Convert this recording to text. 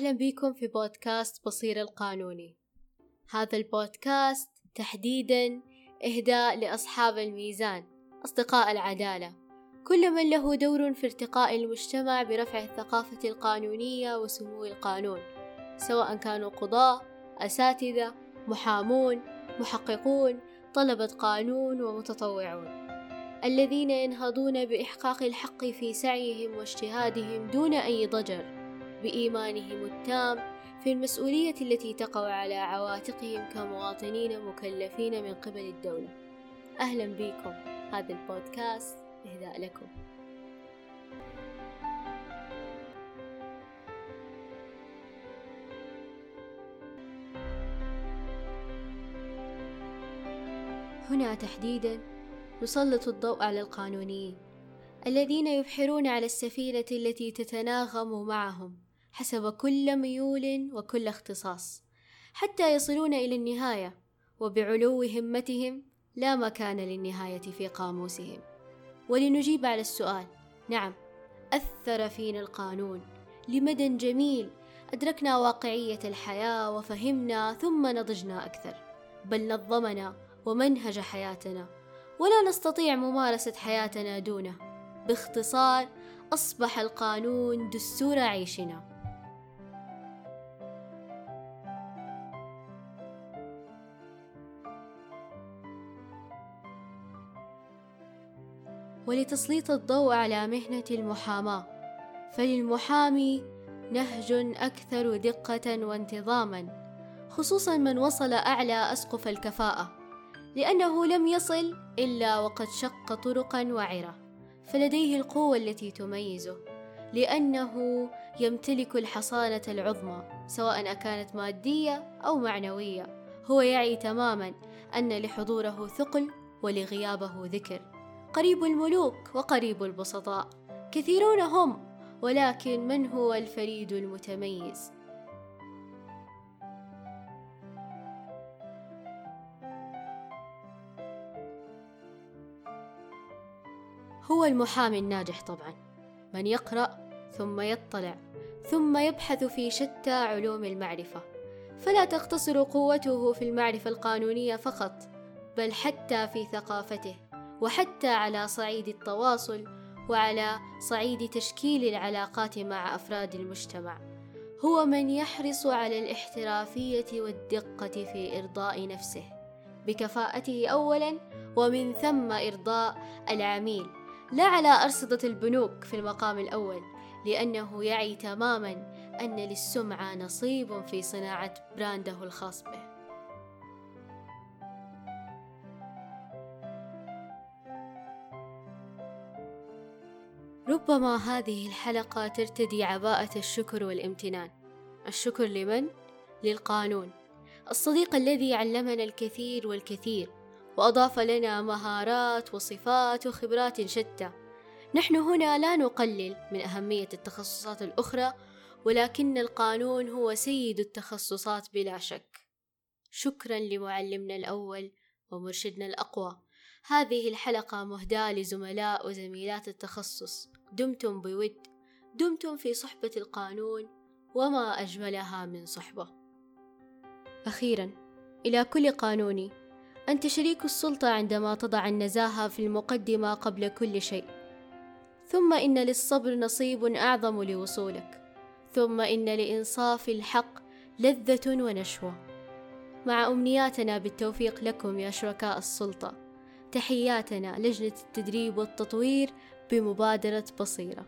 أهلا بكم في بودكاست بصير القانوني. هذا البودكاست تحديدا إهداء لأصحاب الميزان أصدقاء العدالة. كل من له دور في ارتقاء المجتمع برفع الثقافة القانونية وسمو القانون سواء كانوا قضاة أساتذة محامون محققون طلبة قانون ومتطوعون. الذين ينهضون بإحقاق الحق في سعيهم واجتهادهم دون أي ضجر. بإيمانهم التام في المسؤولية التي تقع على عواتقهم كمواطنين مكلفين من قبل الدولة. أهلا بكم. هذا البودكاست. إهداء لكم. هنا تحديدا نسلط الضوء على القانونيين الذين يبحرون على السفينة التي تتناغم معهم. حسب كل ميول وكل اختصاص حتى يصلون إلى النهاية وبعلو همتهم لا مكان للنهاية في قاموسهم. ولنجيب على السؤال نعم أثر فينا القانون لمدى جميل أدركنا واقعية الحياة وفهمنا ثم نضجنا أكثر بل نظمنا ومنهج حياتنا ولا نستطيع ممارسة حياتنا دونه. باختصار أصبح القانون دستور عيشنا. ولتسليط الضوء على مهنة المحاماة. فللمحامي نهج أكثر دقة وانتظاما خصوصا من وصل أعلى أسقف الكفاءة لأنه لم يصل إلا وقد شق طرقا وعرة. فلديه القوة التي تميزه لأنه يمتلك الحصانة العظمى سواء أكانت مادية أو معنوية. هو يعي تماما أن لحضوره ثقل ولغيابه ذكر. قريب الملوك وقريب البسطاء كثيرون هم ولكن من هو الفريد المتميز؟ هو المحامي الناجح طبعا. من يقرأ ثم يطلع ثم يبحث في شتى علوم المعرفة. فلا تقتصر قوته في المعرفة القانونية فقط بل حتى في ثقافته. وحتى على صعيد التواصل وعلى صعيد تشكيل العلاقات مع أفراد المجتمع. هو من يحرص على الاحترافية والدقة في إرضاء نفسه بكفاءته اولا ومن ثم إرضاء العميل. لا على أرصدة البنوك في المقام الأول لأنه يعي تماما أن للسمعة نصيب في صناعة برانده الخاص به. ربما هذه الحلقة ترتدي عباءة الشكر والامتنان. الشكر لمن؟ للقانون. الصديق الذي علمنا الكثير والكثير وأضاف لنا مهارات وصفات وخبرات شتى. نحن هنا لا نقلل من أهمية التخصصات الأخرى ولكن القانون هو سيد التخصصات بلا شك. شكرا لمعلمنا الأول ومرشدنا الأقوى. هذه الحلقة مهداة لزملاء وزميلات التخصص. دمتم بود. دمتم في صحبة القانون وما أجملها من صحبة. أخيرا إلى كل قانوني أنت شريك السلطة عندما تضع النزاهة في المقدمة قبل كل شيء. ثم إن للصبر نصيب أعظم لوصولك. ثم إن لإنصاف الحق لذة ونشوة. مع أمنياتنا بالتوفيق لكم يا شركاء السلطة. تحياتنا لجنة التدريب والتطوير بمبادرة بصيرة.